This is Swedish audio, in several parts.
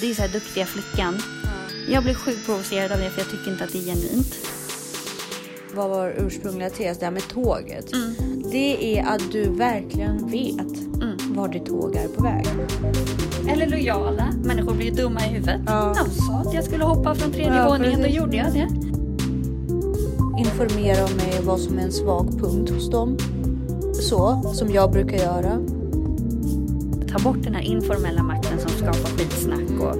Det är så här duktiga flickan. Jag blir sjukt provocerad av det för jag tycker inte att det är genuint. Vad var ursprungliga tes? Det här med tåget. Mm. Det är att du verkligen vet var ditt tåg är på väg. Eller lojala. Människor blir ju dumma i huvudet. Ja. De sa att jag skulle hoppa från tredje Ja, våningen, då gjorde jag det. Informera om mig vad som är en svag punkt hos dem. Så, som jag brukar göra. Ta bort den här informella makten skapar skitsnack och,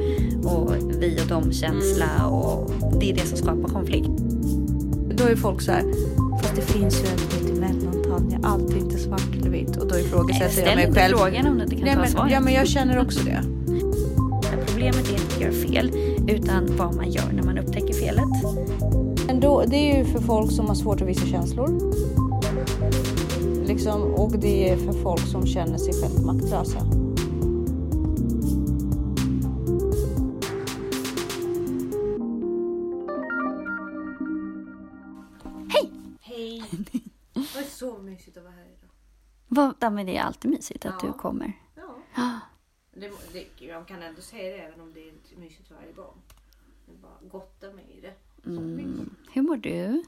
och vi och dem-känsla och det är det som skapar konflikt. Då är folk så här, fast det finns ju ett mittemellan Tanja, allt är inte svart eller vitt. Och då ifrågasätter jag Ställ mig inte själv. frågan om du inte kan Nej, ta men, svaret. ja, men jag känner också det. Problemet är inte att göra fel, utan vad man gör när man upptäcker felet. Men då, det är ju för folk som har svårt att visa känslor. Liksom, och det är för folk som känner sig själv maktlösa. Vad, men det är alltid mysigt att Ja. du kommer. Ja. Det, det, jag kan ändå säga det även om det är mysigt varje gång. Jag bara gottar mig i det. Mm. Hur mår du?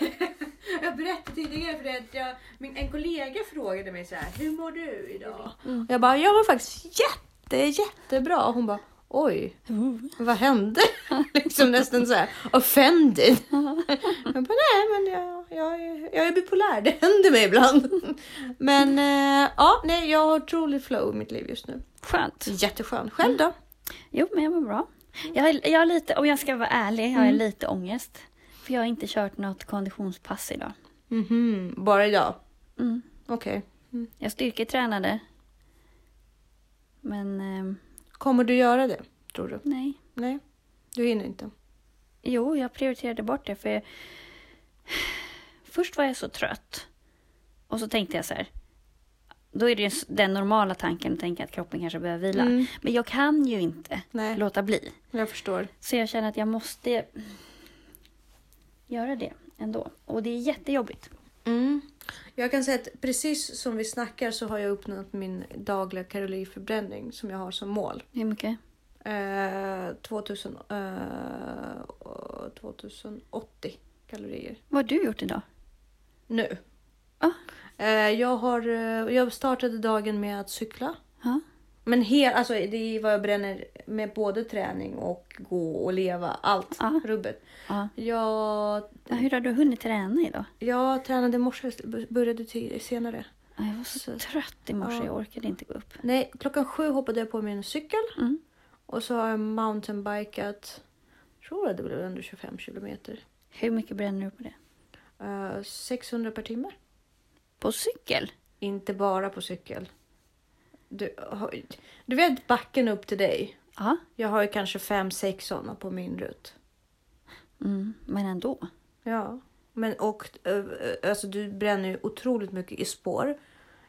Jag berättade tidigare för det att jag, min, en kollega frågade mig så här, hur mår du idag? Jag bara, jag mår faktiskt jätte, jättebra. Hon bara, oj, vad hände? liksom nästan så här offended. jag bara, nej men jag, jag, är- jag är bipolär, det händer mig ibland. men eh, ja, nej, jag har otroligt flow i mitt liv just nu. Skönt. Jätteskönt. Själv då? Jo, men jag mår bra. Jag har, jag har lite, om jag ska vara ärlig, har jag lite ångest. För jag har inte kört något konditionspass idag. Mhm, bara idag? Mm. Okej. Jag styrketränade. Men ehm, Kommer du göra det, tror du? nej. Nej, du hinner inte. Jo, jag prioriterade bort det för jag... Först var jag så trött. Och så tänkte jag så här. Då är det ju den normala tanken att tänka att kroppen kanske behöver vila. Mm. Men jag kan ju inte Nej. låta bli. Jag förstår. Så jag känner att jag måste göra det ändå. Och det är jättejobbigt. Mm. Jag kan säga att precis som vi snackar så har jag uppnått min dagliga kaloriförbränning som jag har som mål. Hur mycket? Eh, 2000, eh, 2080 kalorier. Vad har du gjort idag? Nu. Ah. Jag, har, eh, jag startade dagen med att cykla. Ja. Men hel, alltså, det är vad jag bränner med både träning och gå och leva. Allt. Ja. Rubbet. ja. Jag, Ja, Hur har du hunnit träna idag? jag tränade i morse, började senare. Ja, Jag var så trött i morse, Ja. jag orkade inte gå upp. Nej, klockan sju hoppade jag på min cykel. Mm. Och så har jag mountainbikat, tror jag det blev under 25 kilometer. Hur mycket bränner du på det? Eh, 600 per timme. På cykel? Inte bara på cykel. Du, du vet backen upp till dig. Ja. Jag har ju kanske fem, sex sådana på min rutt. Mm, men ändå. Ja. Men och eh, eh, alltså du bränner ju otroligt mycket i spår.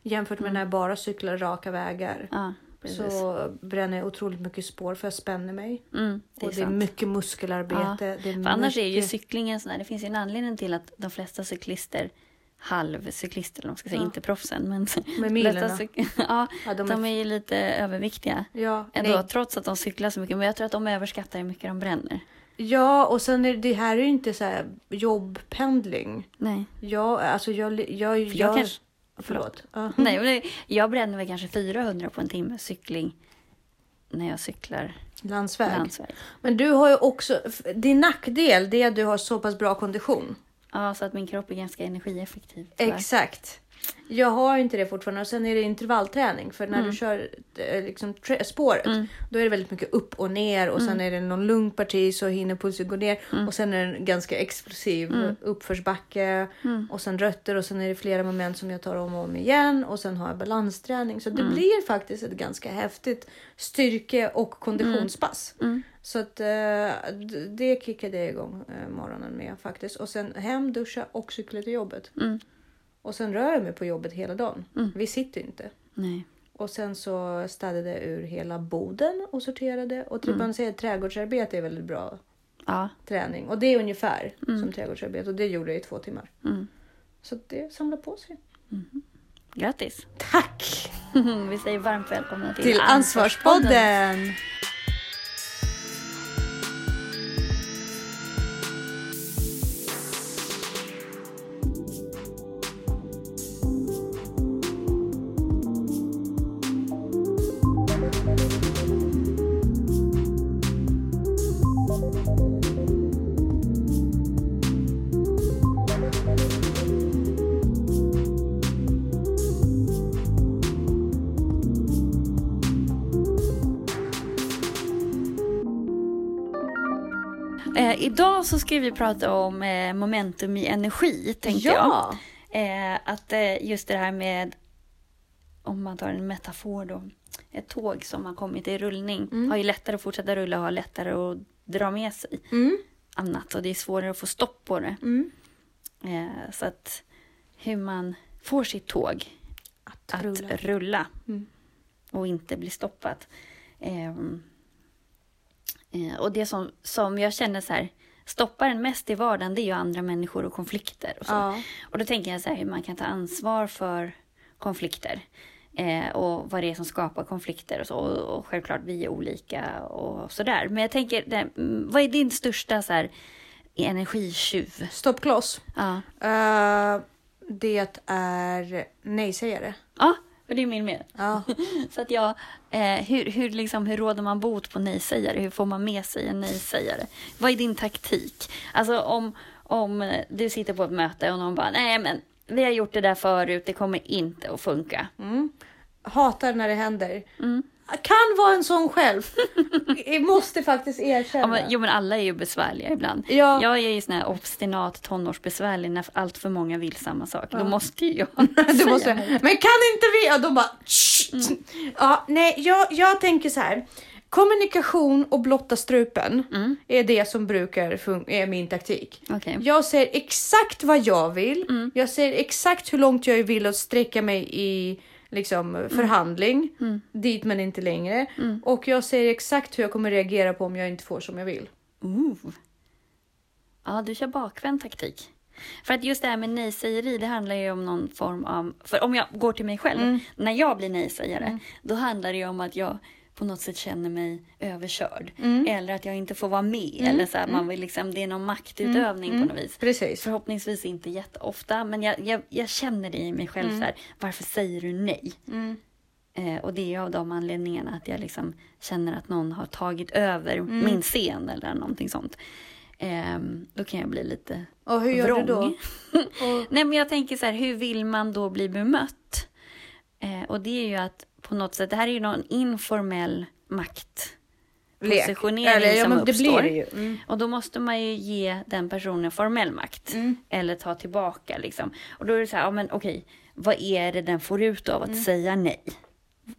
Jämfört med när jag bara cyklar raka vägar. Ja, precis. Så bränner jag otroligt mycket spår för jag spänner mig. Mm, det är och det är mycket muskelarbete. Det är För annars är ju mycket- cyklingen sån här, det finns ju en anledning till att de flesta cyklister, halvcyklister eller man ska säga, Ja. inte proffsen, men Med milerna. ja, Ja, de de, är- är ju lite överviktiga. Ja, Ändå, nej. trots att de cyklar så mycket. Men jag tror att de överskattar hur mycket de bränner. ja, och sen är det här är ju inte så här jobbpendling. Nej. Jag, alltså jag, jag, jag, jag kanske- Förlåt. Ja. Nej, men det- jag bränner väl kanske 400 på en timme cykling när jag cyklar Landsväg. landsväg. Men du har ju också, din nackdel det är att du har så pass bra kondition. Ja, så att min kropp är ganska energieffektiv. tyvärr. Exakt. Jag har inte det fortfarande. Och sen är det intervallträning. För när du kör eh, liksom, spåret då är det väldigt mycket upp och ner. Och sen är det någon lugn parti så hinner pulsen gå ner. Och sen är det en ganska explosiv uppförsbacke. Och sen rötter. Och sen är det flera moment som jag tar om och om igen. Och sen har jag balansträning. Så det blir faktiskt ett ganska häftigt styrke och konditionspass. Så att eh, det kickade jag igång eh, morgonen med faktiskt. Och sen hem, duscha och cykla till jobbet. Mm. Och sen rör jag mig på jobbet hela dagen. Vi sitter ju inte. Nej. Och sen så städade jag ur hela boden och sorterade. Och Mm. typ man säger att trädgårdsarbete är väldigt bra Ja. träning. Och det är ungefär som trädgårdsarbete. Och det gjorde jag i två timmar. Mm. Så det samlar på sig. Grattis! Tack! Vi säger varmt välkomna till, Till Ansvarspodden! Idag så ska vi prata om eh, momentum i energi, tänkte Ja. jag. Eh, att eh, just det här med, om man tar en metafor då, ett tåg som har kommit i rullning har ju lättare att fortsätta rulla och har lättare att dra med sig Mm. annat och det är svårare att få stopp på det. Mm. Eh, så att hur man får sitt tåg Att att rulla. rulla, Mm. och inte bli stoppat. Ehm, eh, och det som, som jag känner så här, stoppar en mest i vardagen det är ju andra människor och konflikter. Och, så. Ja. och då tänker jag så här hur man kan ta ansvar för konflikter. Eh, och vad det är som skapar konflikter och så. Och, och självklart vi är olika och sådär. Men jag tänker, det, mm, vad är din största så här, energitjuv? Stoppkloss. Ja, Uh, det är nej-sägare. ja och det är min med. Ja. Så att jag, eh, hur, hur, liksom, hur råder man bot på nej-sägare? Hur får man med sig en nej-sägare? Vad är din taktik? Alltså om, om du sitter på ett möte och någon bara, nej men vi har gjort det där förut, det kommer inte att funka. Mm. Hatar när det händer. Mm. Kan vara en sån själv. Jag måste faktiskt erkänna. Ja, men, jo men alla är ju besvärliga ibland. Ja. Jag är ju sån här obstinat tonårsbesvärlig när allt för många vill samma sak. Då Ja. måste ju jag Du säga måste, nej. men kan inte vi? Ja, de bara... Ja, nej, jag, jag tänker så här. Kommunikation och blotta strupen Mm. är det som brukar är min taktik. Okej. Jag säger exakt vad jag vill. Mm. Jag säger exakt hur långt jag vill och sträcka mig i liksom, förhandling. Mm. Dit men inte längre. Och jag säger exakt hur jag kommer reagera på om jag inte får som jag vill. Ooh. Ja, du kör bakvänd taktik. För att just det här med nej-sägeri, det handlar ju om någon form av... För om jag går till mig själv, när jag blir nej-sägare, då handlar det ju om att jag på något sätt känner mig överkörd. Eller att jag inte får vara med. Eller så här, man vill liksom, det är någon maktutövning på något vis. Precis. Förhoppningsvis inte jätteofta, men jag, jag, jag känner det i mig själv så här, varför säger du nej? Eh, och det är av de anledningarna att jag liksom känner att någon har tagit över min scen eller någonting sånt. Ehm, då kan jag bli lite Och hur gör vrång. du då? Nej men jag tänker så här, hur vill man då bli bemött? Eh, och det är ju att på något sätt, det här är ju någon informell makt Lek. positionering Eller, ja, som det uppstår. det ju. Mm. Och då måste man ju ge den personen formell makt. Eller ta tillbaka liksom. Och då är det så här, ja men okej, vad är det den får ut av att Mm. säga nej?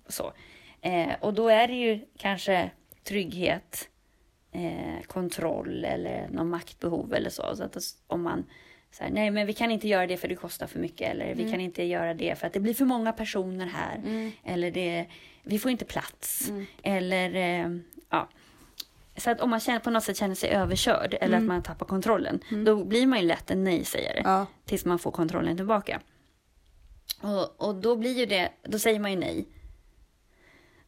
Så. Eh, och då är det ju kanske trygghet, eh, kontroll eller någon maktbehov eller så. så att om man säger nej men vi kan inte göra det för det kostar för mycket. Eller Mm. vi kan inte göra det för att det blir för många personer här. Eller det, vi får inte plats. Mm. Eller eh, ja. Så att om man känner, på något sätt känner sig överkörd eller att man tappar kontrollen. Då blir man ju lätt en nej-sägare. Ja. Tills man får kontrollen tillbaka. Och, och då blir ju det, då säger man ju nej.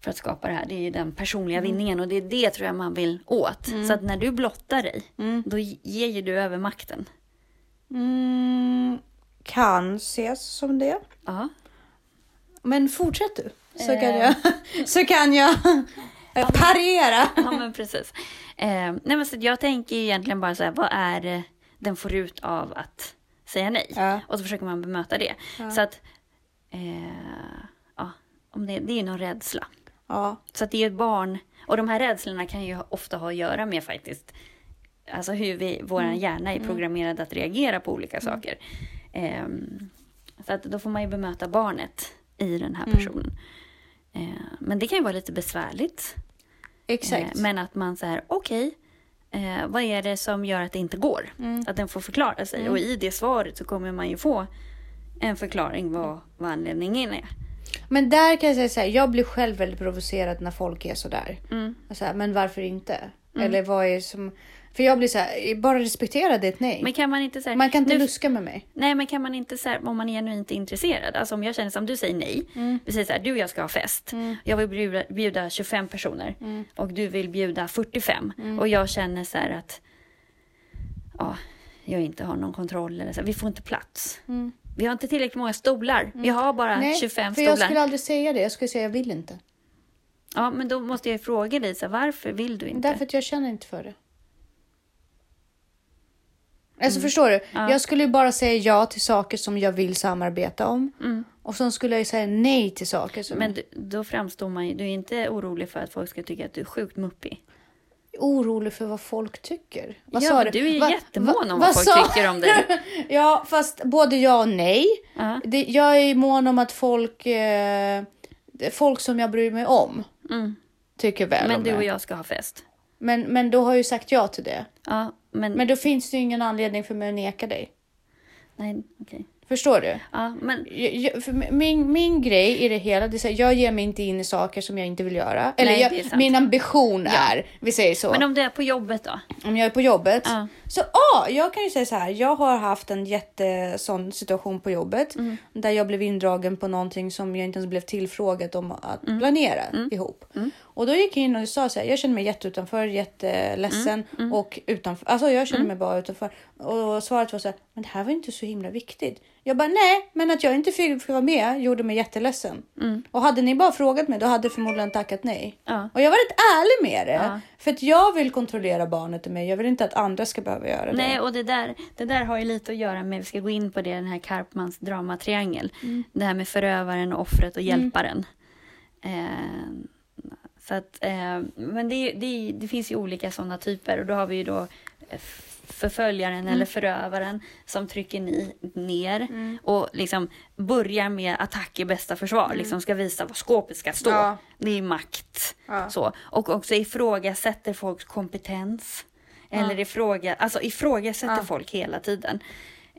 För att skapa det här. Det är ju den personliga vinningen och det är det tror jag man vill åt. Så att när du blottar dig, då ger ju du över makten. Mm, kan ses som det. Ja. Men fortsätt du. Så Eh. kan jag, så kan jag eh, parera. Ja men precis. Eh, nej, men så jag tänker egentligen bara så här, vad är den får ut av att säga nej? Ja. Och så försöker man bemöta det. Så att, eh, ja, om det, det är ju någon rädsla. Ja. Så att det är ett barn, och de här rädslorna kan ju ofta ha att göra med faktiskt Alltså hur vi, vår hjärna är programmerad att reagera på olika saker. Ehm, så att då får man ju bemöta barnet i den här personen. Eh, men det kan ju vara lite besvärligt. Exakt. Eh, men att man säger okej, eh, vad är det som gör att det inte går? Att den får förklara sig. Och i det svaret så kommer man ju få en förklaring vad, vad anledningen är. Men där kan jag säga så här, jag blir själv väldigt provocerad när folk är sådär. Mm. Så här, men varför inte? Eller vad är som... För jag blir så här, bara respektera det ett nej. Men kan man inte säga... Man kan inte nu, luska med mig. Nej, men kan man inte så här, om man är genuint intresserad. Alltså om jag känner som du säger nej. Vi säger så här, du och jag ska ha fest. Jag vill bjuda, bjuda 25 personer. Och du vill bjuda 45. Och jag känner så här att ja, jag inte har någon kontroll. Eller så. här, Vi får inte plats. Vi har inte tillräckligt många stolar. Vi har bara Nej, 25 för stolar. jag skulle aldrig säga det. Jag skulle säga jag vill inte. Ja, men då måste jag fråga dig, så här, varför vill du inte? Därför att jag känner inte för det. Alltså förstår du? Jag skulle ju bara säga ja till saker som jag vill samarbeta om. Och sen skulle jag ju säga nej till saker som... Men du- då framstår man ju, du är inte orolig för att folk ska tycka att du är sjukt muppig. orolig för vad folk tycker. Vad ja, sa men du är ju Va- jättemån va- om vad vad folk sa- tycker om dig. Ja, fast både ja och nej. Ja. Det, jag är mån om att folk, eh, folk som jag bryr mig om Mm. tycker väl Men om du och jag ska ha fest. Men, men då har jag ju sagt ja till det. Ja, men... Men då finns det ju ingen anledning för mig att neka dig. Nej, okej. Förstår du? Ja, men... Jag, min, min grej i det hela, det är här, jag ger mig inte in i saker som jag inte vill göra. Eller Nej, jag, min ambition är, vi säger så, Men om det är på jobbet då? om jag är på jobbet. Ja. Så ja, jag kan ju säga så här, jag har haft en jätte sån situation på jobbet Mm. där jag blev indragen på någonting som jag inte ens blev tillfrågad om att Mm. planera ihop. Och då gick jag in och sa så här, jag känner mig jätteutanför, jätteledsen Mm. och utanför. Alltså jag känner mig bara utanför. Och svaret var så här, men det här var inte så himla viktigt. Jag bara nej, men att jag inte fick vara med gjorde mig jätteledsen. Och hade ni bara frågat mig, då hade jag förmodligen tackat nej. Ja. Och jag var rätt ärlig med det. Ja. För att jag vill kontrollera barnet i mig. Jag vill inte att andra ska behöva göra det. Nej, och det där, det där har ju lite att göra med, vi ska gå in på det, den här Karpmans dramatriangel. Mm. Det här med förövaren, offret och hjälparen. Eh, så att, eh, men det, det, det finns ju olika sådana typer och då har vi ju då eh, förföljaren Mm. eller förövaren som trycker ni, ner och liksom börjar med attack i bästa försvar. Liksom ska visa var skåpet ska stå. Mm. Ja. Det är makt. Ja. Så. Och också ifrågasätter folks kompetens. Eller ifråga, alltså ifrågasätter Ja. folk hela tiden.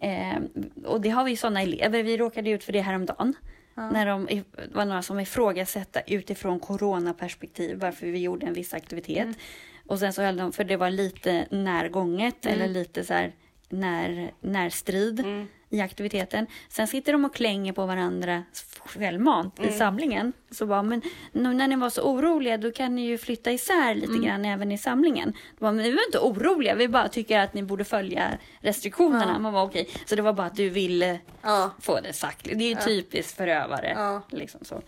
Eh, och det har vi sådana elever. Vi råkade ut för det häromdagen. När de, det var några som ifrågasatte utifrån coronaperspektiv varför vi gjorde en viss aktivitet. Mm. Och sen så höll de, för det var lite närgånget eller lite så här när, närstrid Mm. I aktiviteten. Sen sitter de och klänger på varandra självmant Mm. i samlingen. Så bara, men när ni var så oroliga då kan ni ju flytta isär lite Mm. grann även i samlingen. De bara, men vi var inte oroliga, vi bara tycker att ni borde följa restriktionerna. Ja. Man var okej. Så det var bara att du ville Ja, få det sagt. Det är ju typiskt förövare. Ja. Liksom så.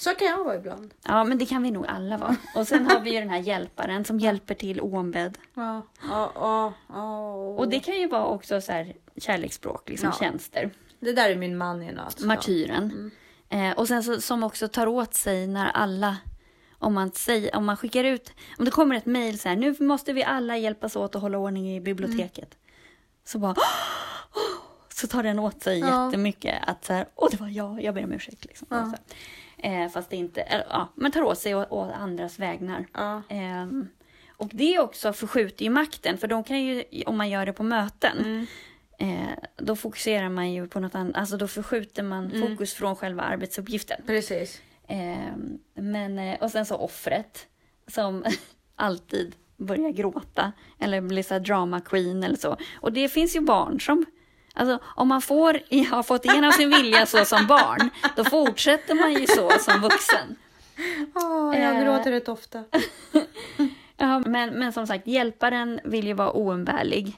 Så kan jag vara ibland. Ja, men det kan vi nog alla vara. Och sen har vi ju den här hjälparen som hjälper till oombedd. Ja, ja, ja, ja. Och det kan ju vara också så här kärleksspråk, liksom Ja. tjänster. det där är min man i nötskal. Martyren. Eh, och sen så, som också tar åt sig när alla, om man, säger, om man skickar ut, om det kommer ett mejl så här, nu måste vi alla hjälpas åt att hålla ordning i biblioteket. Så bara, så tar den åt sig Ja. jättemycket att så här, åh det var jag, jag ber om ursäkt. Liksom. Ja. Och så. Eh, fast det inte, eller, ja, man tar åt sig å, å andras vägnar. Ja. Ehm, och det också förskjuter ju makten, för de kan ju, om man gör det på möten, Mm. eh, då fokuserar man ju på något annat, alltså då förskjuter man Mm. fokus från själva arbetsuppgiften. Precis. Ehm, men, eh, och sen så offret som alltid börjar gråta eller blir så drama queen eller så. Och det finns ju barn som Alltså om man får, har fått igenom sin vilja så som barn, då fortsätter man ju så som vuxen. Åh, jag Eh. gråter rätt ofta. Ja, men, men som sagt, hjälparen vill ju vara oumbärlig.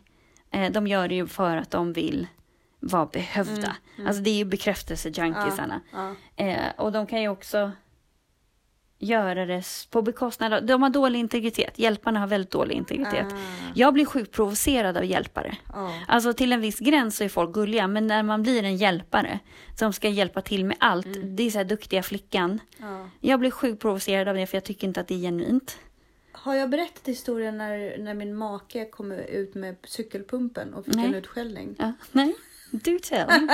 Eh, de gör det ju för att de vill vara behövda. Alltså det är ju bekräftelsejunkiesarna. Ja. Eh, och de kan ju också göra det på bekostnad av... De har dålig integritet. Hjälparna har väldigt dålig integritet. Ah. Jag blir sjukt provocerad av hjälpare. Ja. Alltså till en viss gräns så är folk gulliga, men när man blir en hjälpare som ska hjälpa till med allt, det är så här duktiga flickan. Ja. Jag blir sjukt provocerad av det för jag tycker inte att det är genuint. Har jag berättat historien när, när min make kom ut med cykelpumpen och fick Nej. en utskällning? Ja, nej, do tell.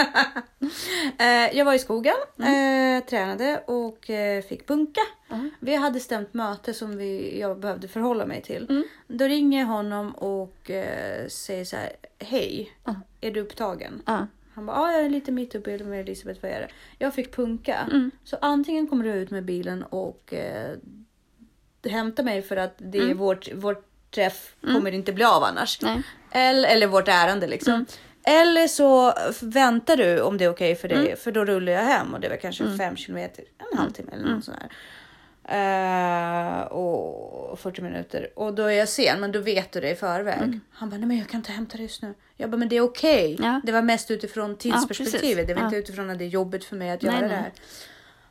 Eh, jag var i skogen, eh, tränade och eh, fick punka. Ja. Vi hade stämt möte som vi, jag behövde förhålla mig till. Mm. Då ringer jag honom och säger så här. Hej, är du upptagen? Han bara, ah, jag är lite mitt uppe i med Elisabeth, vad är det? Jag fick punka. Mm. Så antingen kommer du ut med bilen och eh, hämta mig för att det är Mm. vårt, vårt träff kommer inte bli av annars. Nej. Eller, eller vårt ärende liksom. Mm. Eller så väntar du om det är okej för dig, Mm. för då rullar jag hem och det var kanske fem kilometer, en halvtimme eller Mm. något sånt här. Eh, och 40 minuter och då är jag sen men då vet du det i förväg. Han bara, nej men jag kan inte hämta dig just nu. Jag bara, men det är okej. Ja. Det var mest utifrån tidsperspektivet. precis. det var Ja. inte utifrån att det är jobbigt för mig att Nej, göra nej. det här.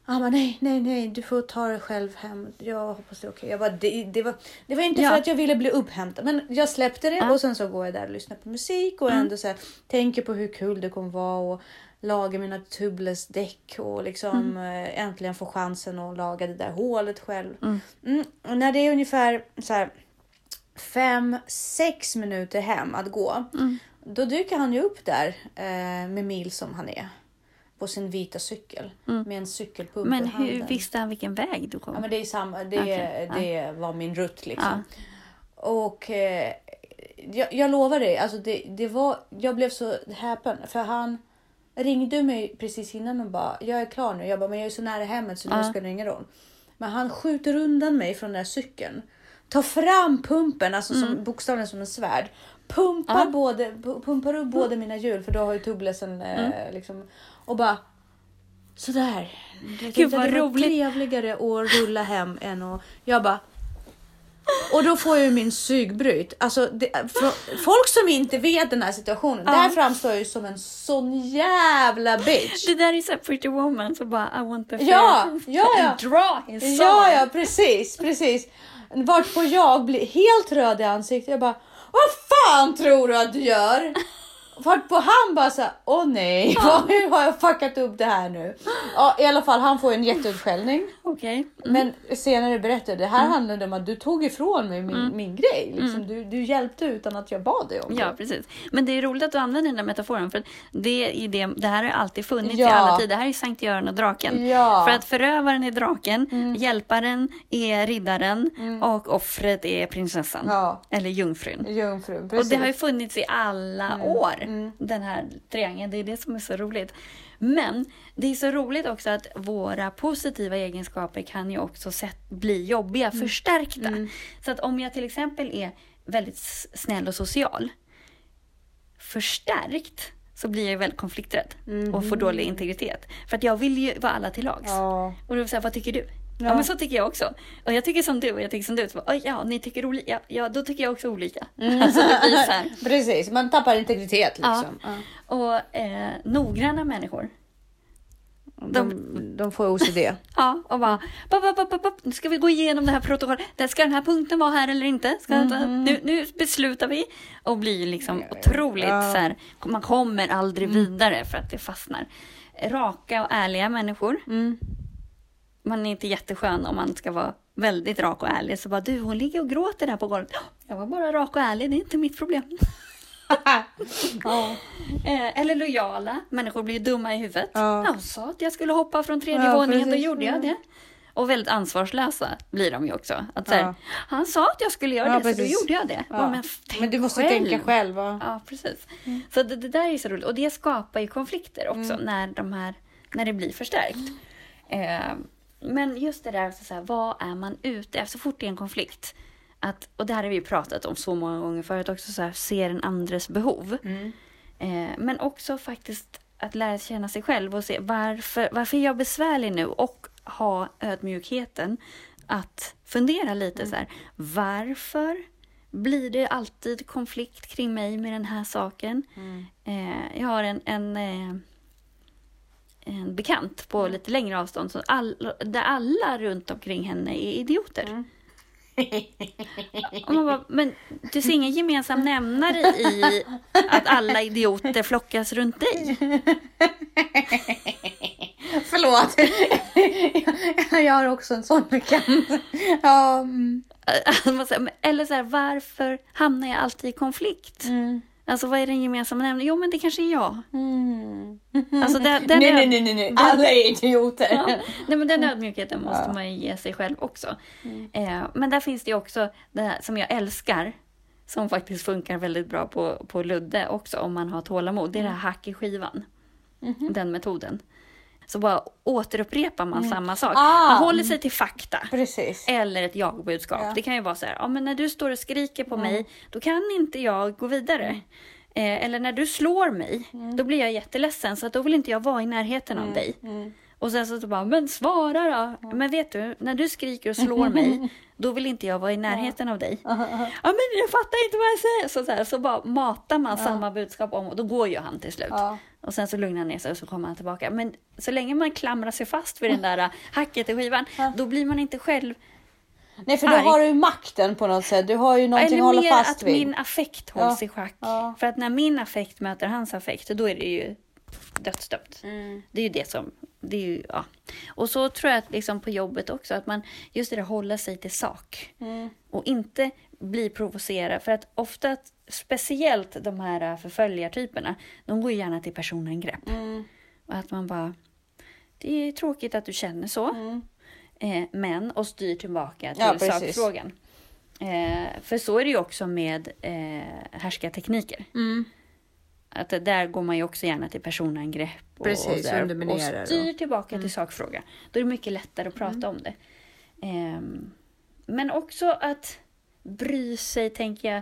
Han bara, nej, nej, nej, du får ta det själv hem. Jag hoppas det är okej. Jag bara, det, det, var, det var inte Ja. för att jag ville bli upphämtad, men jag släppte det Ja. och sen så går jag där och lyssnar på musik och Mm. ändå så här, tänker på hur kul det kommer vara och laga mina tubeless däck och liksom Mm. eh, äntligen få chansen att laga det där hålet själv. Mm. Mm. Och när det är ungefär så här fem, sex minuter hem att gå. Mm. Då dyker han ju upp där eh, med mil som han är. På sin vita cykel. Med en cykelpump Mm. Men i hur visste han vilken väg du kom? Ja men det är samma, det, Okej, det var min rutt liksom. Och eh, jag, jag lovar dig, alltså det, det var, jag blev så häpen för han ringde mig precis innan och bara jag är klar nu. Jag bara men jag är så nära hemmet så nu ska det ingen roll. Men han skjuter undan mig från den här cykeln. Tar fram pumpen, alltså som, bokstavligen som en svärd. Pumpar, både, pu- pumpar upp båda mina hjul för då har ju tubelesen eh, liksom. Och bara sådär. Det, Gud, vad det roligt. trevligare att rulla hem än att... Jag bara... Och då får jag ju min psykbryt. Alltså, det, folk som inte vet den här situationen, där framstår jag ju som en sån jävla bitch. Det där är så Pretty Woman så bara I want the Ja, ja, ja. draw his. Ja, ja, precis, precis. Varpå jag blir helt röd i ansiktet. Jag bara, vad fan tror du att du gör? Varpå han bara såhär, åh nej, hur har jag fuckat upp det här nu? Ja, i alla fall, han får en jätteutskällning. Okej. Men senare berättade det här handlade om att du tog ifrån mig min, min grej. Liksom. Du, du hjälpte utan att jag bad dig om det. Ja, precis. Men det är roligt att du använder den där metaforen. För det, är det, det här har alltid funnits i Ja. alla tider. Det här är Sankt Göran och draken. Ja. För att förövaren är draken, hjälparen är riddaren och offret är prinsessan. Ja. Eller jungfrun. Jungfrun, Och precis. det har ju funnits i alla år, den här triangeln. Det är det som är så roligt. Men det är så roligt också att våra positiva egenskaper kan ju också bli jobbiga, förstärkta. Så att om jag till exempel är väldigt snäll och social, förstärkt så blir jag ju väldigt konflikträdd och får dålig integritet. För att jag vill ju vara alla till lags. Ja. Och då säger vad tycker du? Ja. Ja. men så tycker jag också. Och jag tycker som du och jag tycker som du. Så bara, "Oj, ja, ni tycker olika. Ja, ja, då tycker jag också olika. Alltså det blir så här. Precis, man tappar integritet liksom. Ja. Och eh, noggranna människor. De, de får OCD. Ja, och bara, bop, bop, bop, bop. nu ska vi gå igenom det här protokollet. Där Ska den här punkten vara här eller inte? Ska nu, nu beslutar vi. Och blir liksom otroligt Ja. så här, man kommer aldrig vidare för att det fastnar. Raka och ärliga människor. Man är inte jätteskön om man ska vara väldigt rak och ärlig. Så bara, du hon ligger och gråter där på golvet. "Ja, Jag var bara rak och ärlig, det är inte mitt problem. ja. Eh, eller lojala. Människor blir dumma i huvudet. Ja. Jag sa att jag skulle hoppa från tredje Ja, våningen, då precis. gjorde jag det. Och väldigt ansvarslösa blir de ju också. Att så här, Ja. Han sa att jag skulle göra det, så då precis. gjorde jag det. Ja, men, Men du måste själv. tänka själv. Ja, precis. Så det, det där är så roligt. Och det skapar ju konflikter också Mm. när, de här, när det blir förstärkt. Eh, men just det där, så här, vad är man ute efter? Så fort det är en konflikt. Att, och det här har vi ju pratat om så många gånger förut också, så här, se den andres behov. Mm. Eh, men också faktiskt att lära känna sig själv och se varför, varför är jag besvärlig nu? Och ha ödmjukheten att fundera lite så här. Varför blir det alltid konflikt kring mig med den här saken? Eh, jag har en, en, eh, en bekant på lite längre avstånd så all, där alla runt omkring henne är idioter. Och man bara, men du ser ingen gemensam nämnare i att alla idioter flockas runt dig? Förlåt. jag har också en sån bekant. Ja, mm. Men- Eller så här, varför hamnar jag alltid i konflikt? Mm. Alltså vad är den gemensamma nämnaren? Jo men det kanske är jag. Mm. Alltså, den, den nej, nej, nej, nej, nej. Alla är idioter. Ja. Nej, men den ödmjukheten måste man ju ge sig själv också. Eh, men där finns det ju också det här som jag älskar. Som faktiskt funkar väldigt bra på, på Ludde också om man har tålamod. Det är det här hack i skivan. Den metoden. Så bara återupprepar man samma sak. Ah. Man håller sig till fakta. Precis. Eller ett jag-budskap. Ja. Det kan ju vara så här, ja men när du står och skriker på mig, då kan inte jag gå vidare. Eh, eller när du slår mig, då blir jag jätteledsen så att då vill inte jag vara i närheten av dig. Och sen så, så bara, men svara då! Men vet du, när du skriker och slår mig, då vill inte jag vara i närheten av dig. Ja men jag fattar inte vad jag säger! Så, så, här, så bara matar man samma budskap om och då går ju han till slut. Och sen så lugnar han ner sig och så kommer han tillbaka. Men så länge man klamrar sig fast vid den där äh, hacket i skivan, då blir man inte själv Nej, för då har du ju makten på något sätt. Du har ju någonting Eller att hålla mer fast att vid. min affekt hålls Ja. i schack. Ja. För att när min affekt möter hans affekt, då är det ju dödsdömt. Mm. Det är ju det som det är ju, ja. Och så tror jag att liksom på jobbet också, att man just det där hålla sig till sak. Och inte bli provocerad. För att ofta, speciellt de här förföljartyperna, de går ju gärna till personangrepp. Och att man bara, det är tråkigt att du känner så. Eh, men, och styr tillbaka till Ja, sakfrågan. Eh, för så är det ju också med eh, härskartekniker. Att det- där går man ju också gärna till personangrepp och, Precis, och, där, och styr och- Mm. tillbaka till sakfrågan. Då är det mycket lättare att prata om det. Ehm, men också att bry sig, tänker jag,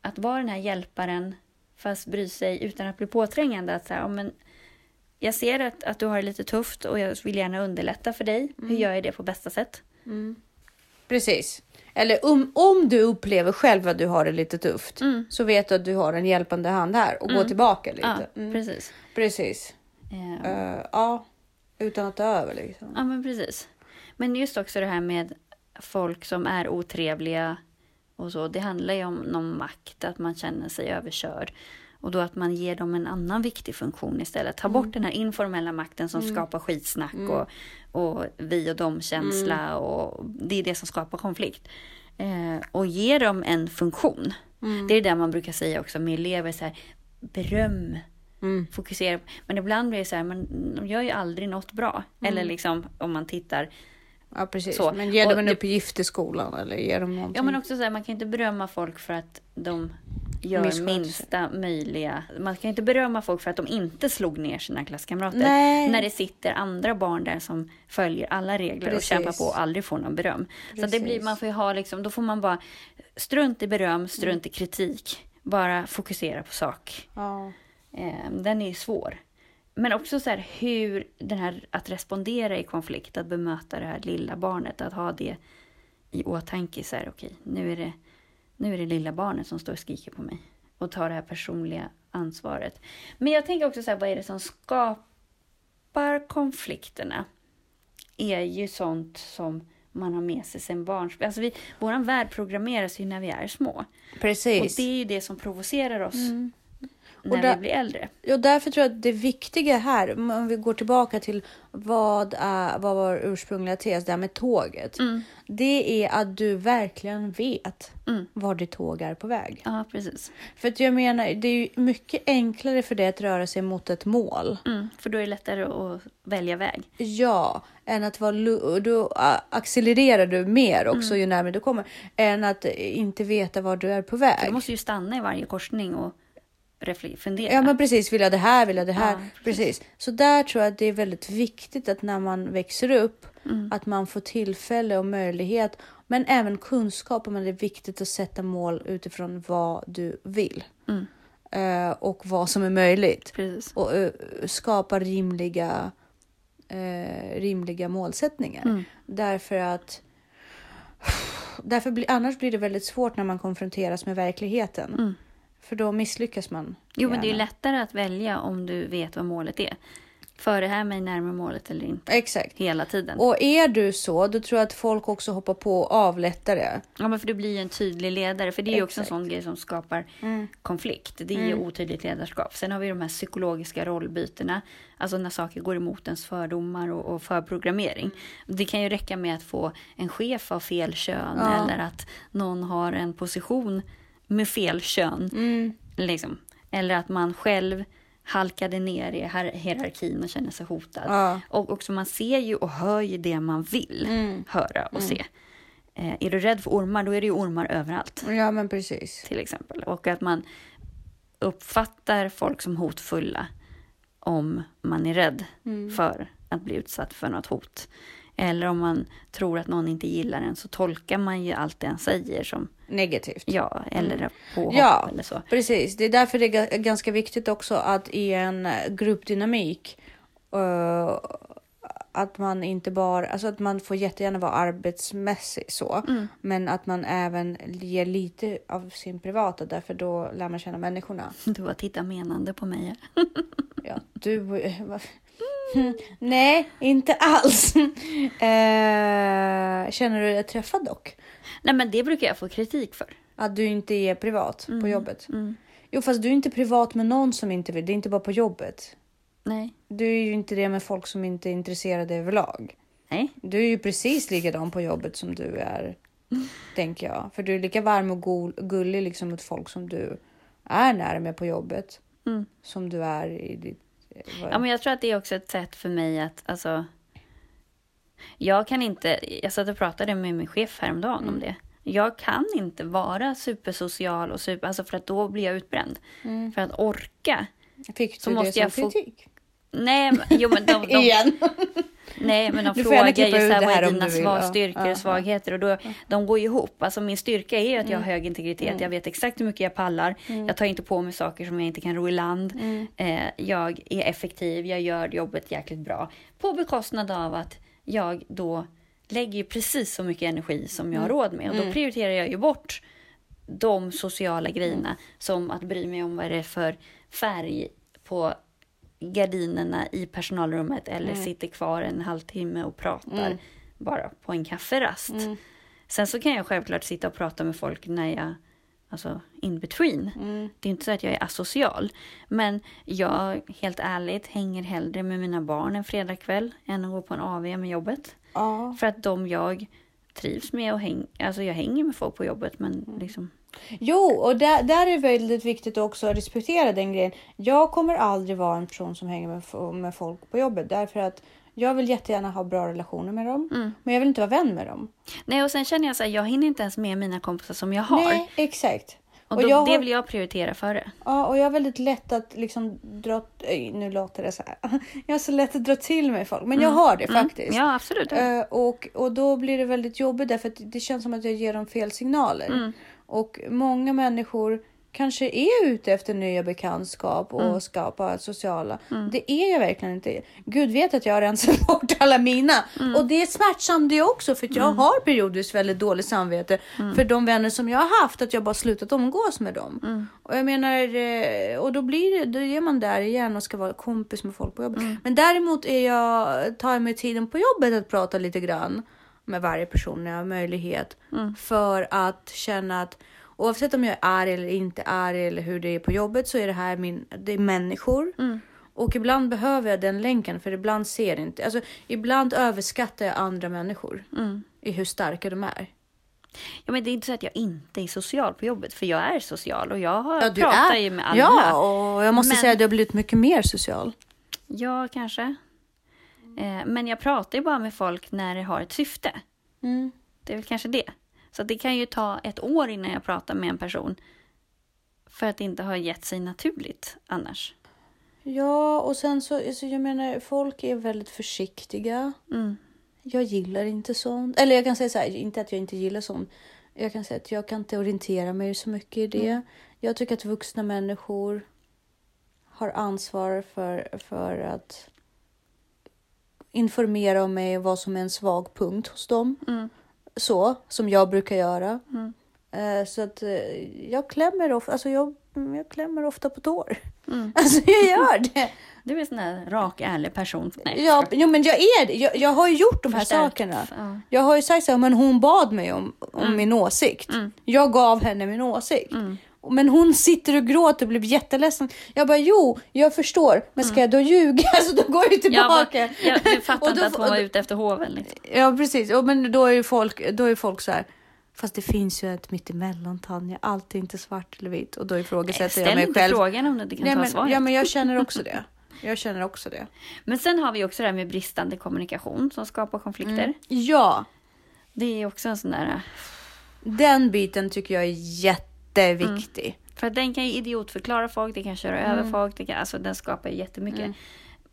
att vara den här hjälparen fast bry sig utan att bli påträngande. Att så här, ja, men jag ser att, att du har det lite tufft och jag vill gärna underlätta för dig. Mm. Hur gör jag det på bästa sätt? Precis. Eller om, om du upplever själv att du har det lite tufft Mm. så vet du att du har en hjälpande hand här och gå tillbaka lite. Ja, Mm. precis. Precis. Ehm, Eh, ja, utan att ta över liksom. Ja, men precis. Men just också det här med folk som är otrevliga och så. Det handlar ju om någon makt, att man känner sig överkörd. Och då att man ger dem en annan viktig funktion istället. Ta bort den här informella makten som skapar skitsnack och, och vi och dem-känsla. Och det är det som skapar konflikt. Eh, och ge dem en funktion. Det är det man brukar säga också med elever. Så här, beröm Mm. fokusera. Men ibland blir det så här, men de gör ju aldrig något bra. Eller liksom om man tittar. Ja, precis. Så. Men ge Och dem en uppgift i skolan eller ge dem någonting. Ja men också så här, man kan inte berömma folk för att de gör Missköter sig. minsta möjliga. Man kan inte berömma folk för att de inte slog ner sina klasskamrater. Nej. När det sitter andra barn där som följer alla regler Precis. och kämpar på och aldrig får någon beröm. Så det blir, Precis. man får ha liksom, då får man bara strunt i beröm, strunt i kritik. Bara fokusera på sak. Ja. Eh, den är svår. Men också så här hur den här att respondera i konflikt, att bemöta det här lilla barnet, att ha det i åtanke. Så här, okej, nu är det nu är det lilla barnet som står och skriker på mig och tar det här personliga ansvaret. Men jag tänker också så här, vad är det som skapar konflikterna? Är ju sånt som man har med sig sen barns... Alltså vi, våran värld programmeras ju när vi är små. Och Precis. det är ju det som provocerar oss när Och där- vi blir äldre. Och därför tror jag att det viktiga här, om vi går tillbaka till vad, är, vad var ursprungliga tes, det här med tåget. Mm. Det är att du verkligen vet Mm. var ditt tåg är på väg. Ja, precis. För att jag menar, det är ju mycket enklare för dig att röra sig mot ett mål. Mm, för då är det lättare att välja väg. Ja, än att vara då accelererar du mer också Mm. ju närmare du kommer. Än att inte veta var du är på väg. Du måste ju stanna i varje korsning och fundera. Ja men precis, vill jag det här, vill jag det här. Ja, precis. Så där tror jag att det är väldigt viktigt att när man växer upp Mm. att man får tillfälle och möjlighet men även kunskap om att det är viktigt att sätta mål utifrån vad du vill. Mm. Eh, och vad som är möjligt. Precis. Och eh, skapa rimliga, eh, rimliga målsättningar. Mm. Därför att Därför blir, annars blir det väldigt svårt när man konfronteras med verkligheten. Mm. För då misslyckas man. Jo, men det är gärna. lättare att välja om du vet vad målet är. För det här mig närmare målet eller inte. Exakt. Hela tiden. Och är du så, då tror jag att folk också hoppar på av lättare. Ja, men för du blir ju en tydlig ledare. För det är ju också en sån grej som skapar Mm. konflikt. Det är ju otydligt ledarskap. Sen har vi de här psykologiska rollbytena. Alltså när saker går emot ens fördomar och, och förprogrammering. Det kan ju räcka med att få en chef av fel kön. Ja. Eller att någon har en position med fel kön. Mm. Liksom. Eller att man själv halkade ner i hier- hierarkin och känner sig hotad. Ja. Och också man ser ju och hör ju det man vill Mm. höra och se. Eh, är du rädd för ormar, då är det ju ormar överallt. ja, men precis. Till exempel. Och att man uppfattar folk som hotfulla om man är rädd Mm. för att bli utsatt för något hot. Eller om man tror att någon inte gillar en så tolkar man ju allt det en säger som Negativt. ja eller påhopp Ja. eller så. Precis, det är därför det är ga- ganska viktigt också att i en gruppdynamik eh, att man inte bara, alltså att man får jättegärna vara arbetsmässig så, Mm. men att man även ger lite av sin privata därför då lär man känna människorna. Du bara tittar menande på mig. Ja, du... eh, vad- Nej, inte alls. Eh, känner du dig träffad dock? Nej men det brukar jag få kritik för. Att du inte är privat på jobbet? Mm. Jo, fast du är inte privat med någon som inte vill. Det är inte bara på jobbet. Nej. Du är ju inte det med folk som inte är intresserade överlag. Nej. Du är ju precis likadan på jobbet som du är, tänker jag. För du är lika varm och gol, gullig liksom mot folk som du är nära med på jobbet. Mm. Som du är i ditt... Ja, men jag tror att det är också ett sätt för mig att, alltså. Jag kan inte, jag satt och pratade med min chef häromdagen Mm. om det. Jag kan inte vara supersocial och super, alltså för att då blir jag utbränd. Mm. För att orka. Fick Så du det måste som jag få- kritik? Nej, men- jo men de, de, Igen. nej, men de Du frågar ju så här, vad är dina svag, styrkor ja, och svagheter? Och då, de går ju ihop. Alltså min styrka är ju att jag har hög integritet. Mm. Jag vet exakt hur mycket jag pallar. Jag tar inte på mig saker som jag inte kan ro i land. Mm. Eh, jag är effektiv, jag gör jobbet jäkligt bra. På bekostnad av att jag då lägger ju precis så mycket energi som jag har råd med. Och då prioriterar jag ju bort de sociala grejerna. Som att bry mig om vad det är för färg på gardinerna i personalrummet. Eller sitter kvar en halvtimme och pratar bara på en kafferast. Sen så kan jag självklart sitta och prata med folk när jag, alltså in between. Det är inte så att jag är asocial. Men jag, helt ärligt, hänger hellre med mina barn en fredagkväll än att gå på en AV med jobbet. För att de jag trivs med och häng, alltså jag hänger med folk på jobbet men liksom. Jo, och där, där är det väldigt viktigt också att respektera den grejen. Jag kommer aldrig vara en person som hänger med, med folk på jobbet därför att jag vill jättegärna ha bra relationer med dem, Mm. men jag vill inte vara vän med dem. Nej och sen känner jag så här, jag hinner inte ens med mina kompisar som jag har. Nej, exakt. och då, jag det vill jag prioritera före. Ja, och jag har väldigt lätt att liksom dra... Oj, nu låter det så här. Jag har så lätt att dra till mig folk, men jag har det faktiskt. Mm. Ja absolut. Eh, och, och då blir det väldigt jobbigt därför att det känns som att jag ger dem fel signaler. Mm. Och många människor kanske är ute efter nya bekantskap och Mm. skapa sociala. Det är jag verkligen inte. Gud vet att jag har rensat bort alla mina. Mm. Och det är smärtsamt det också för att jag har periodiskt väldigt dåligt samvete Mm. för de vänner som jag har haft att jag bara slutat umgås med dem. Mm. Och jag menar, eh, och då blir då är man där igen och ska vara kompis med folk på jobbet. Mm. Men däremot är jag, tar jag mig tiden på jobbet att prata lite grann med varje person när jag har möjlighet. Mm. För att känna att oavsett om jag är arg eller inte arg eller hur det är på jobbet så är det här min, det är människor. Mm. Och ibland behöver jag den länken för ibland ser inte, alltså ibland överskattar jag andra människor Mm. i hur starka de är. Ja, men det är inte så att jag inte är social på jobbet, för jag är social och jag har, Ja, pratar är- ju med alla. Ja, och jag måste Men- säga att du har blivit mycket mer social. Ja, kanske. Eh, men jag pratar ju bara med folk när det har ett syfte. Mm. Det är väl kanske det. Så det kan ju ta ett år innan jag pratar med en person. För att det inte har gett sig naturligt annars. Ja, och sen så, alltså jag menar, folk är väldigt försiktiga. Mm. Jag gillar inte sånt. Eller jag kan säga så här, inte att jag inte gillar sånt. Jag kan säga att jag kan inte orientera mig så mycket i det. Jag tycker att vuxna människor har ansvar för, för att informera om mig vad som är en svag punkt hos dem. Mm. Så, som jag brukar göra. Mm. Eh, Så att eh, jag klämmer ofta, alltså jag, jag klämmer ofta på tår. Mm. Alltså jag gör det. Du är en sån där rak, ärlig person. Nej, Ja, jo, men jag är det. Jag, jag har ju gjort de här förstärkt. sakerna. Ja. Jag har ju sagt så här, men hon bad mig om, om min åsikt. Mm. Jag gav henne min åsikt. Men hon sitter och gråter och blir jätteledsen. Jag bara, jo, jag förstår. Men ska jag då ljuga? Alltså då går jag ju tillbaka. bara, jag, jag fattar inte att hon var ute efter hoven. Liksom. Ja, precis. Och, men då är ju folk, då är folk så här. Fast det finns ju ett mittemellan Tanja. Allt är inte svart eller vitt. Och då ifrågasätter jag Ställ mig inte själv. frågan om du inte kan Nej, ta men, svaret. ja, men jag känner också det. Jag känner också det. Men sen har vi också det här med bristande kommunikation som skapar konflikter. Mm. Ja, Det är också en sån där... den biten tycker jag är jätteviktig. För att den kan ju idiotförklara folk, det kan köra Mm. över folk, det kan, alltså den skapar ju jättemycket.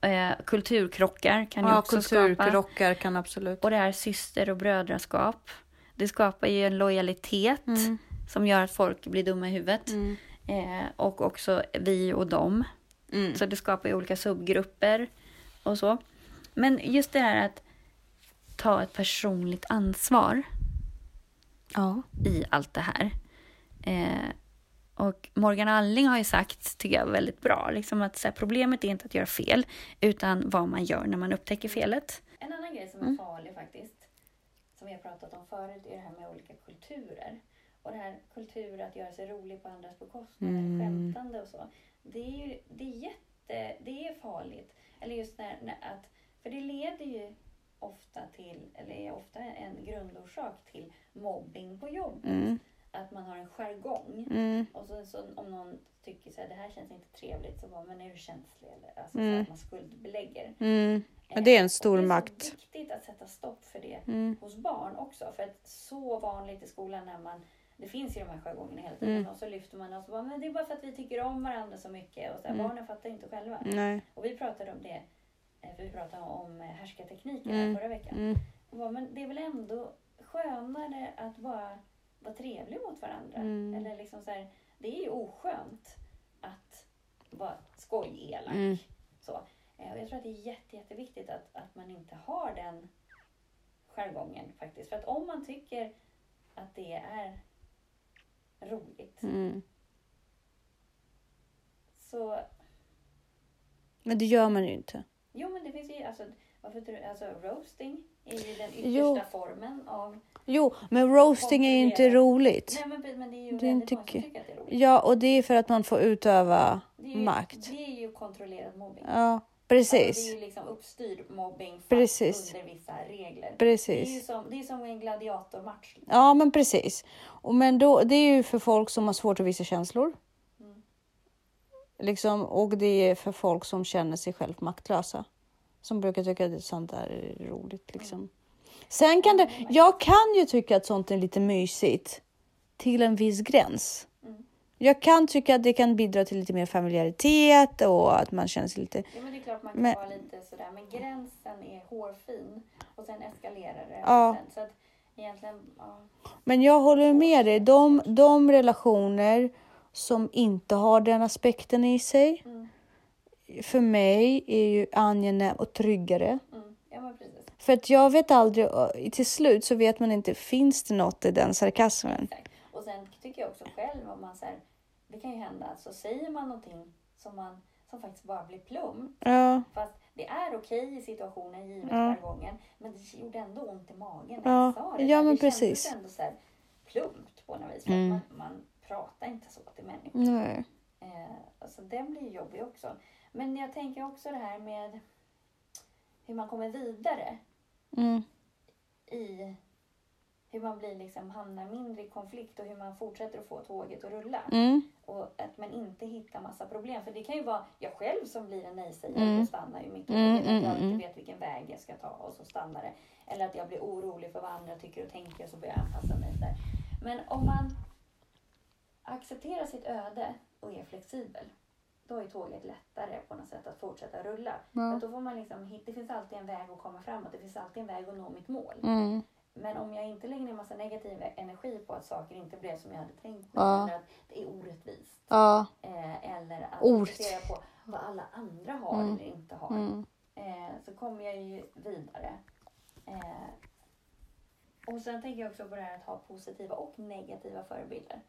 Eh, kulturkrockar kan ju Ja, också skapa. kulturkrockar kan absolut. Och det här syster och brödraskap. Det skapar ju en lojalitet Mm. som gör att folk blir dumma i huvudet. Mm. Eh, och också vi och dem. Mm. Så det skapar ju olika subgrupper och så. Men just det här att ta ett personligt ansvar Ja. i allt det här. Eh, och Morgan Alling har ju sagt, tycker jag, väldigt bra, liksom att här, problemet är inte att göra fel, utan vad man gör när man upptäcker felet. En annan grej som är farlig faktiskt, som vi har pratat om förut, är det här med olika kulturer. Och det här kultur att göra sig rolig på andras bekostnad, Mm. skämtande och så. Det är ju det är jätte, det är farligt. Eller just när, när att, för det leder ju ofta till, eller är ofta en grundorsak till mobbing på jobbet. Mm. Att man har en jargong. Mm. Och så, så om någon tycker så här, det här känns inte trevligt, så bara, men är du känslig? Eller, alltså, så Mm. att man skuldbelägger. Mm. Men det är en Eh, stor och det är makt. så viktigt att sätta stopp för det Mm. hos barn också. För att så vanligt i skolan när man det finns ju de här jargongerna hela tiden Mm. och så lyfter man och så bara, men det är bara för att vi tycker om varandra så mycket och så här, Mm. barnen fattar inte själva. Nej. Och vi pratade om det, eh, vi pratade om eh, härskartekniker Mm. förra veckan. Mm. Och bara, men det är väl ändå skönare att bara vara trevlig mot varandra. Mm. Eller liksom så här, det är ju oskönt att vara skoj-elak. Mm. Så. Eh, Och jag tror att det är jätte, jätteviktigt att, att man inte har den jargongen faktiskt. För att om man tycker att det är roligt Mm. så Men det gör man ju inte. Jo men det finns ju alltså, varför tror du, alltså roasting är ju den yttersta Jo. formen av... Jo, men roasting är ju inte roligt. Nej men, men det är ju Det väldigt många som tycker- att det är roligt. Ja, och det är för att man får utöva Det ju, makt. Det är ju kontrollerad mobbing. Ja, Alltså, precis. det är ju liksom uppstyrd mobbing Precis. under vissa regler. Det är ju Precis. som, det är som en gladiatormatch. liksom. Ja, men precis. Och men då, det är ju för folk som har svårt att visa känslor. Mm. Liksom, och det är för folk som känner sig själv maktlösa. Som brukar tycka att sånt där är roligt. Liksom. Sen kan det, jag kan ju tycka att sånt är lite mysigt till en viss gräns. Mm. Jag kan tycka att det kan bidra till lite mer familjaritet och att man känner sig lite... Ja, men det är klart man kan Men- vara lite sådär, men gränsen är hårfin och sen eskalerar det. Ja. Sen, så att egentligen, ja. Men jag håller med dig. De, de relationer som inte har den aspekten i sig, Mm, för mig är ju angenäm och tryggare. mm, ja. För att jag vet aldrig, till slut så vet man inte, finns det något i den sarkasmen? Exakt. Och sen tycker jag också själv om man så här, det kan ju hända, så säger man någonting som, man, som faktiskt bara blir plumpt. Ja, Fast det är okej i situationen givet Ja. jargongen. Men det gjorde ändå ont i magen Ja. när jag sa det. Ja, men det precis. kändes ändå så här plumpt på något vis. För Mm. att man, man pratar inte så till människor. nej. Eh, alltså den blir jobbig också. Men jag tänker också det här med hur man kommer vidare Mm. i hur man blir liksom, hamnar mindre i konflikt och hur man fortsätter att få tåget att rulla. Mm. Och att man inte hittar massa problem. För det kan ju vara jag själv som blir en nej-sägare Mm. och stannar ju mitt i Mm, mm, att jag inte mm. vet vilken väg jag ska ta och så stannar det. Eller att jag blir orolig för vad andra tycker och tänker och så börjar jag anpassa mig där. Men om man accepterar sitt öde och är flexibel då är tåget lättare på något sätt att fortsätta rulla. För Ja. att då får man liksom, det finns alltid en väg att komma framåt. Det finns alltid en väg att nå mitt mål. Mm. Men om jag inte lägger ner massa negativ energi på att saker inte blev som jag hade tänkt mig Ja. eller att det är orättvist. Ja. Eh, eller att fokusera på vad alla andra har Mm. eller inte har. Mm. Eh, så kommer jag ju vidare. Eh, och sen tänker jag också på det här att ha positiva och negativa förebilder.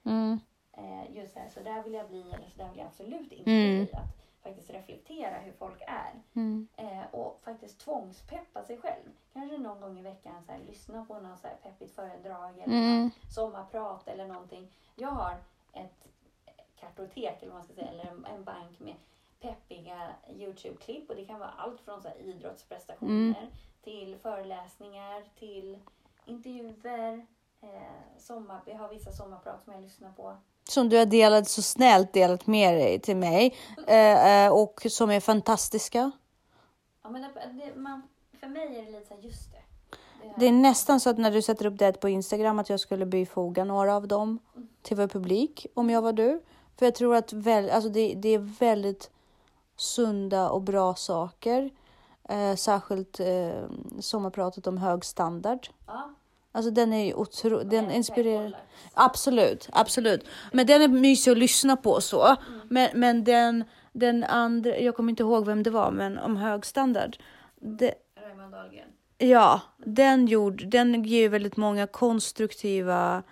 Eh, just så här, så där vill jag bli eller så där vill jag absolut inte Mm. bli. Att faktiskt reflektera hur folk är. Mm. Eh, och faktiskt tvångspeppa sig själv. Kanske någon gång i veckan så här, lyssna på något så här peppigt föredrag eller Mm. sommarprat eller någonting. Jag har ett kartotek eller vad man ska säga, eller en, en bank med peppiga Youtube-klipp och det kan vara allt från så idrottsprestationer Mm. till föreläsningar till intervjuer. Eh, sommar, jag har vissa sommarprat som jag lyssnar på. Som du har delat så snällt delat med dig till mig eh, eh, och som är fantastiska. Ja, men det, man, för mig är det lite så här, just det. Det, Det är nästan så att när du sätter upp det på Instagram att jag skulle bifoga några av dem till vår publik om jag var du. För jag tror att väl, alltså det, det är väldigt sunda och bra saker. Eh, särskilt eh, sommarpratet om hög standard. ja, Alltså den är ju otro, den inspirerar. Absolut, absolut. Men den är mysig att lyssna på så. Mm. Men, men den, den andra, jag kommer inte ihåg vem det var, men om hög standard. Det, Raymond Dahlgren. ja, den, gjorde, den ger väldigt många konstruktiva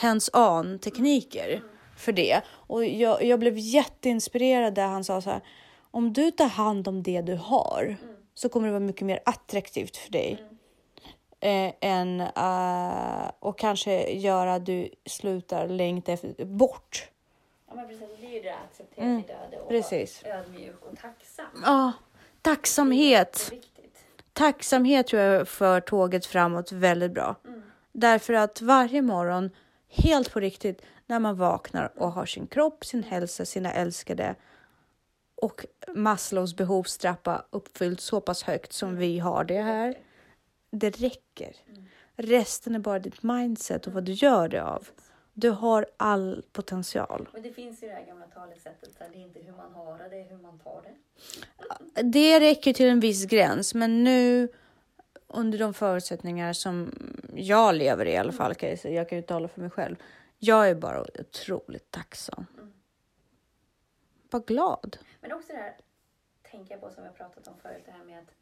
hands-on tekniker för det. Och jag, jag blev jätteinspirerad där han sa så här. Om du tar hand om det du har så kommer det vara mycket mer attraktivt för dig. Eh, än, eh, och kanske göra att du slutar längta efter, bort. Ja, men precis. Det är ju det att acceptera mm. sin död och precis. vara ödmjuk och tacksam. Ja, tacksamhet. Tacksamhet tror jag för tåget framåt väldigt bra. Mm. Därför att varje morgon, helt på riktigt, när man vaknar och har sin kropp, sin hälsa, sina älskade och Maslows behovstrappa uppfyllt så pass högt som vi har det här. Det räcker. Mm. Resten är bara ditt mindset och vad du gör det av. Du har all potential. Men det finns ju det här gamla talesättet, det är inte hur man har det, det är hur man tar det. Det räcker till en viss gräns, men nu under de förutsättningar som jag lever i i alla fall, kan jag, kan ju tala för mig själv. Jag är bara otroligt tacksam. Mm. Bara glad. Men också det här, tänker jag på som vi har pratat om förut, det här med att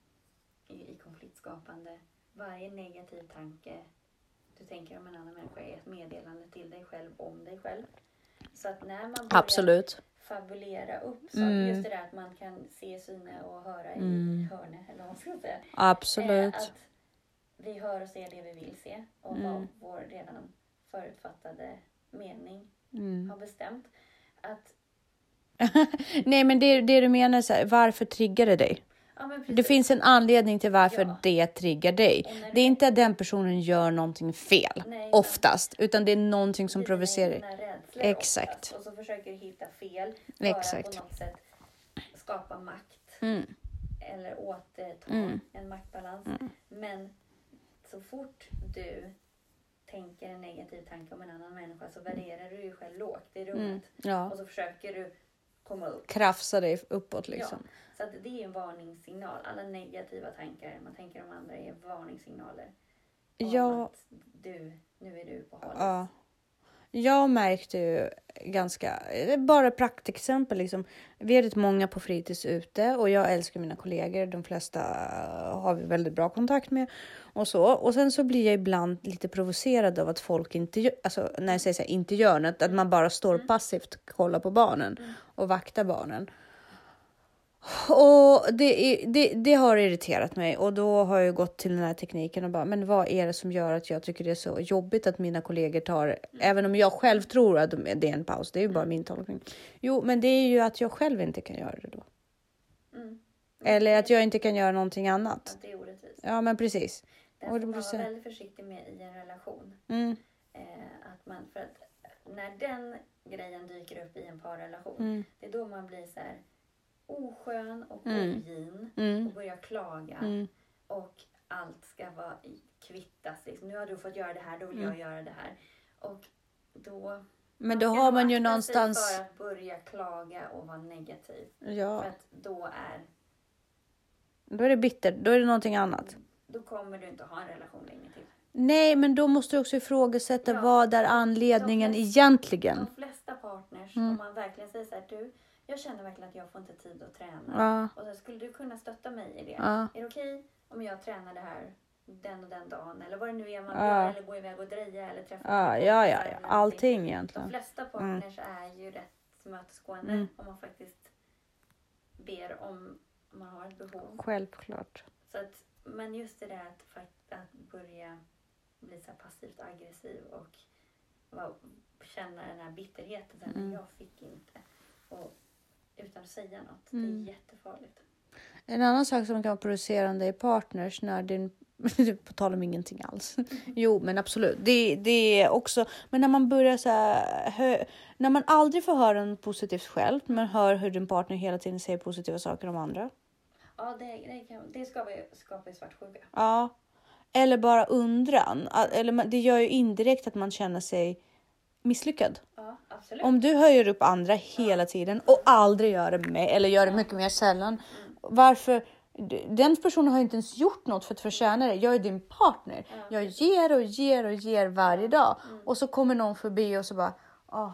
i, i konfliktskapande, varje negativ tanke du tänker om en annan människa är ett meddelande till dig själv om dig själv. Så att när man börjar Absolut. fabulera upp så mm. just det där att man kan se, syna och höra mm. i hörnet, eller vad man säga. Absolut. Eh, att vi hör och ser det vi vill se och mm. vad vår redan förutfattade mening mm. har bestämt. Att Nej, men det, det du menar, så här, varför triggar det dig? Ja, det finns en anledning till varför ja. det triggar dig. Det är inte att den personen gör någonting fel, Nej, oftast, utan det är någonting som provocerar. Exakt. Oftast, och så försöker du hitta fel för Exakt. att på något sätt skapa makt. Mm. Eller återta mm. en maktbalans. Mm. Men så fort du tänker en negativ tanke om en annan människa så värderar du dig själv lågt i rummet. Mm. Ja. Och så försöker du komma upp. Krafsa dig uppåt liksom. Ja, så att det är en varningssignal. Alla negativa tankar man tänker om andra är varningssignaler. Ja. Att du, nu är du på halis. Ja. Jag märkte ju ganska, bara praktexempel liksom. Vi är rätt många på fritids ute och jag älskar mina kollegor. De flesta har vi väldigt bra kontakt med och så. Och sen så blir jag ibland lite provocerad av att folk inte alltså när jag säger så här, inte gör något, att man bara står mm. passivt och kollar på barnen mm. Och vaktar barnen. Och det, det, det, har irriterat mig och då har jag gått till den här tekniken och bara, men vad är det som gör att jag tycker det är så jobbigt att mina kollegor tar, mm. även om jag själv tror att det är en paus, det är ju bara min tolkning. Jo, men det är ju att jag själv inte kan göra det då. Mm. Eller att jag inte kan göra någonting annat. Det är orättvist. Ja, men precis. Det får man vara väldigt försiktig med i en relation. Mm. Eh, att man, för att när den grejen dyker upp i en parrelation, mm. det är då man blir så här oskön och mm. ogin mm. och börjar klaga. Mm. Och allt ska vara kvittas. Liksom. Nu har du fått göra det här, då vill jag mm. göra det här. Och då men då har man ju någonstans... för att börja klaga och vara negativ. Ja. För att då är... Då är det bitter, då är det någonting annat. Då kommer du inte ha en relation länge till. Nej, men då måste du också ifrågasätta ja. vad är anledningen de flesta, egentligen. De flesta partners, mm. om man verkligen säger så här, du, jag känner verkligen att jag får inte tid att träna. Ja. Och så skulle du kunna stötta mig i det? Ja. Är det okej okay om jag tränar det här den och den dagen? Eller vad det nu är man gör. Eller gå iväg och dreja eller träffa Ja, ja, ja, ja. allting egentligen. De flesta partners mm. är ju rätt tillmötesgående mm. om man faktiskt ber om, om man har ett behov. Självklart. Så att, men just det där att, att börja bli så passivt aggressiv och känna den här bitterheten. Så mm. Jag fick inte. Och utan att säga något. Mm. Det är mm. jättefarligt. En annan sak som kan vara producerande i partners när din på tal om ingenting alls. Jo, men absolut. Det, det är också, men när man börjar så här, hö, när man aldrig får höra något positivt själv, men hör hur din partner hela tiden säger positiva saker om andra. Ja, det, det, kan, det skapar, skapar svartsjuka. Ja, eller bara undran. Eller det gör ju indirekt att man känner sig misslyckad. Ja. Om du höjer upp andra hela tiden och aldrig gör det med eller gör det mycket mer sällan. Varför? Den personen har inte ens gjort något för att förtjäna det. Jag är din partner. Ja. Jag ger och ger och ger varje dag mm. och så kommer någon förbi och så bara åh,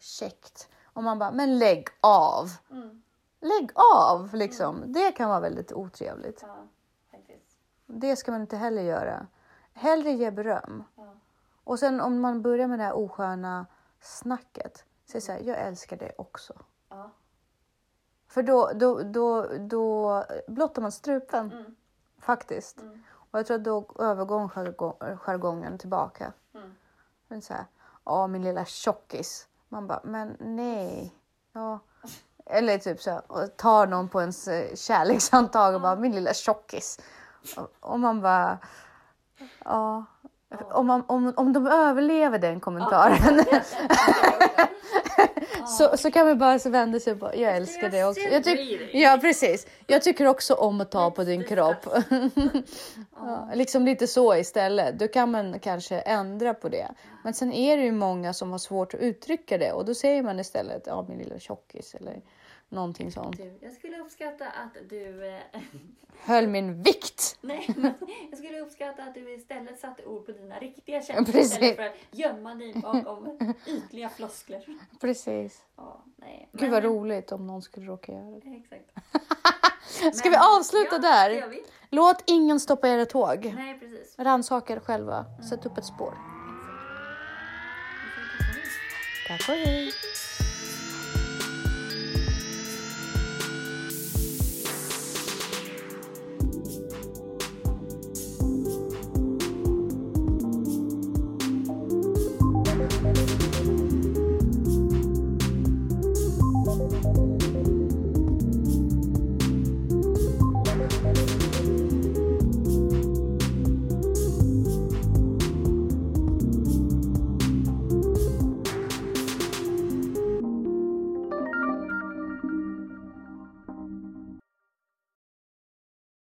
käckt. Och man bara, men lägg av. Mm. Lägg av liksom. Mm. Det kan vara väldigt otrevligt. Ja, det ska man inte heller göra. Hellre ge beröm. Ja. Och sen om man börjar med det här osköna snacket. Säg så här, jag älskar dig också. Ja. För då, då, då, då blottar man strupen. Mm. Faktiskt. Mm. Och jag tror att då övergår jargongen tillbaka. Mm. Så här, Åh, min lilla tjockis. Man bara, men nej. Ja. Eller typ så här, tar någon på ens eh, kärlekshandtag och bara, min lilla tjockis. Och, man bara, ja. Om, man, om, om de överlever den kommentaren så, så kan man bara så vända sig på, jag älskar det också. Jag tyck, ja precis. Jag tycker också om att ta på din kropp. ja, liksom lite så istället. Då kan man kanske ändra på det. Men sen är det ju många som har svårt att uttrycka det och då säger man istället, ja min lilla tjockis eller någonting sånt. Du, jag skulle uppskatta att du... Eh, Höll min vikt! Nej, jag skulle uppskatta att du istället satte ord på dina riktiga känslor Precis. istället för att gömma dig bakom ytliga floskler. Precis. Ja, nej. Gud vad roligt om någon skulle råka göra det. Exakt. Ska Men- vi avsluta ja, där? Vi. Låt ingen stoppa era tåg. Nej, precis. Rannsaka er själva. Sätt upp ett spår. Exakt. Tack och hej!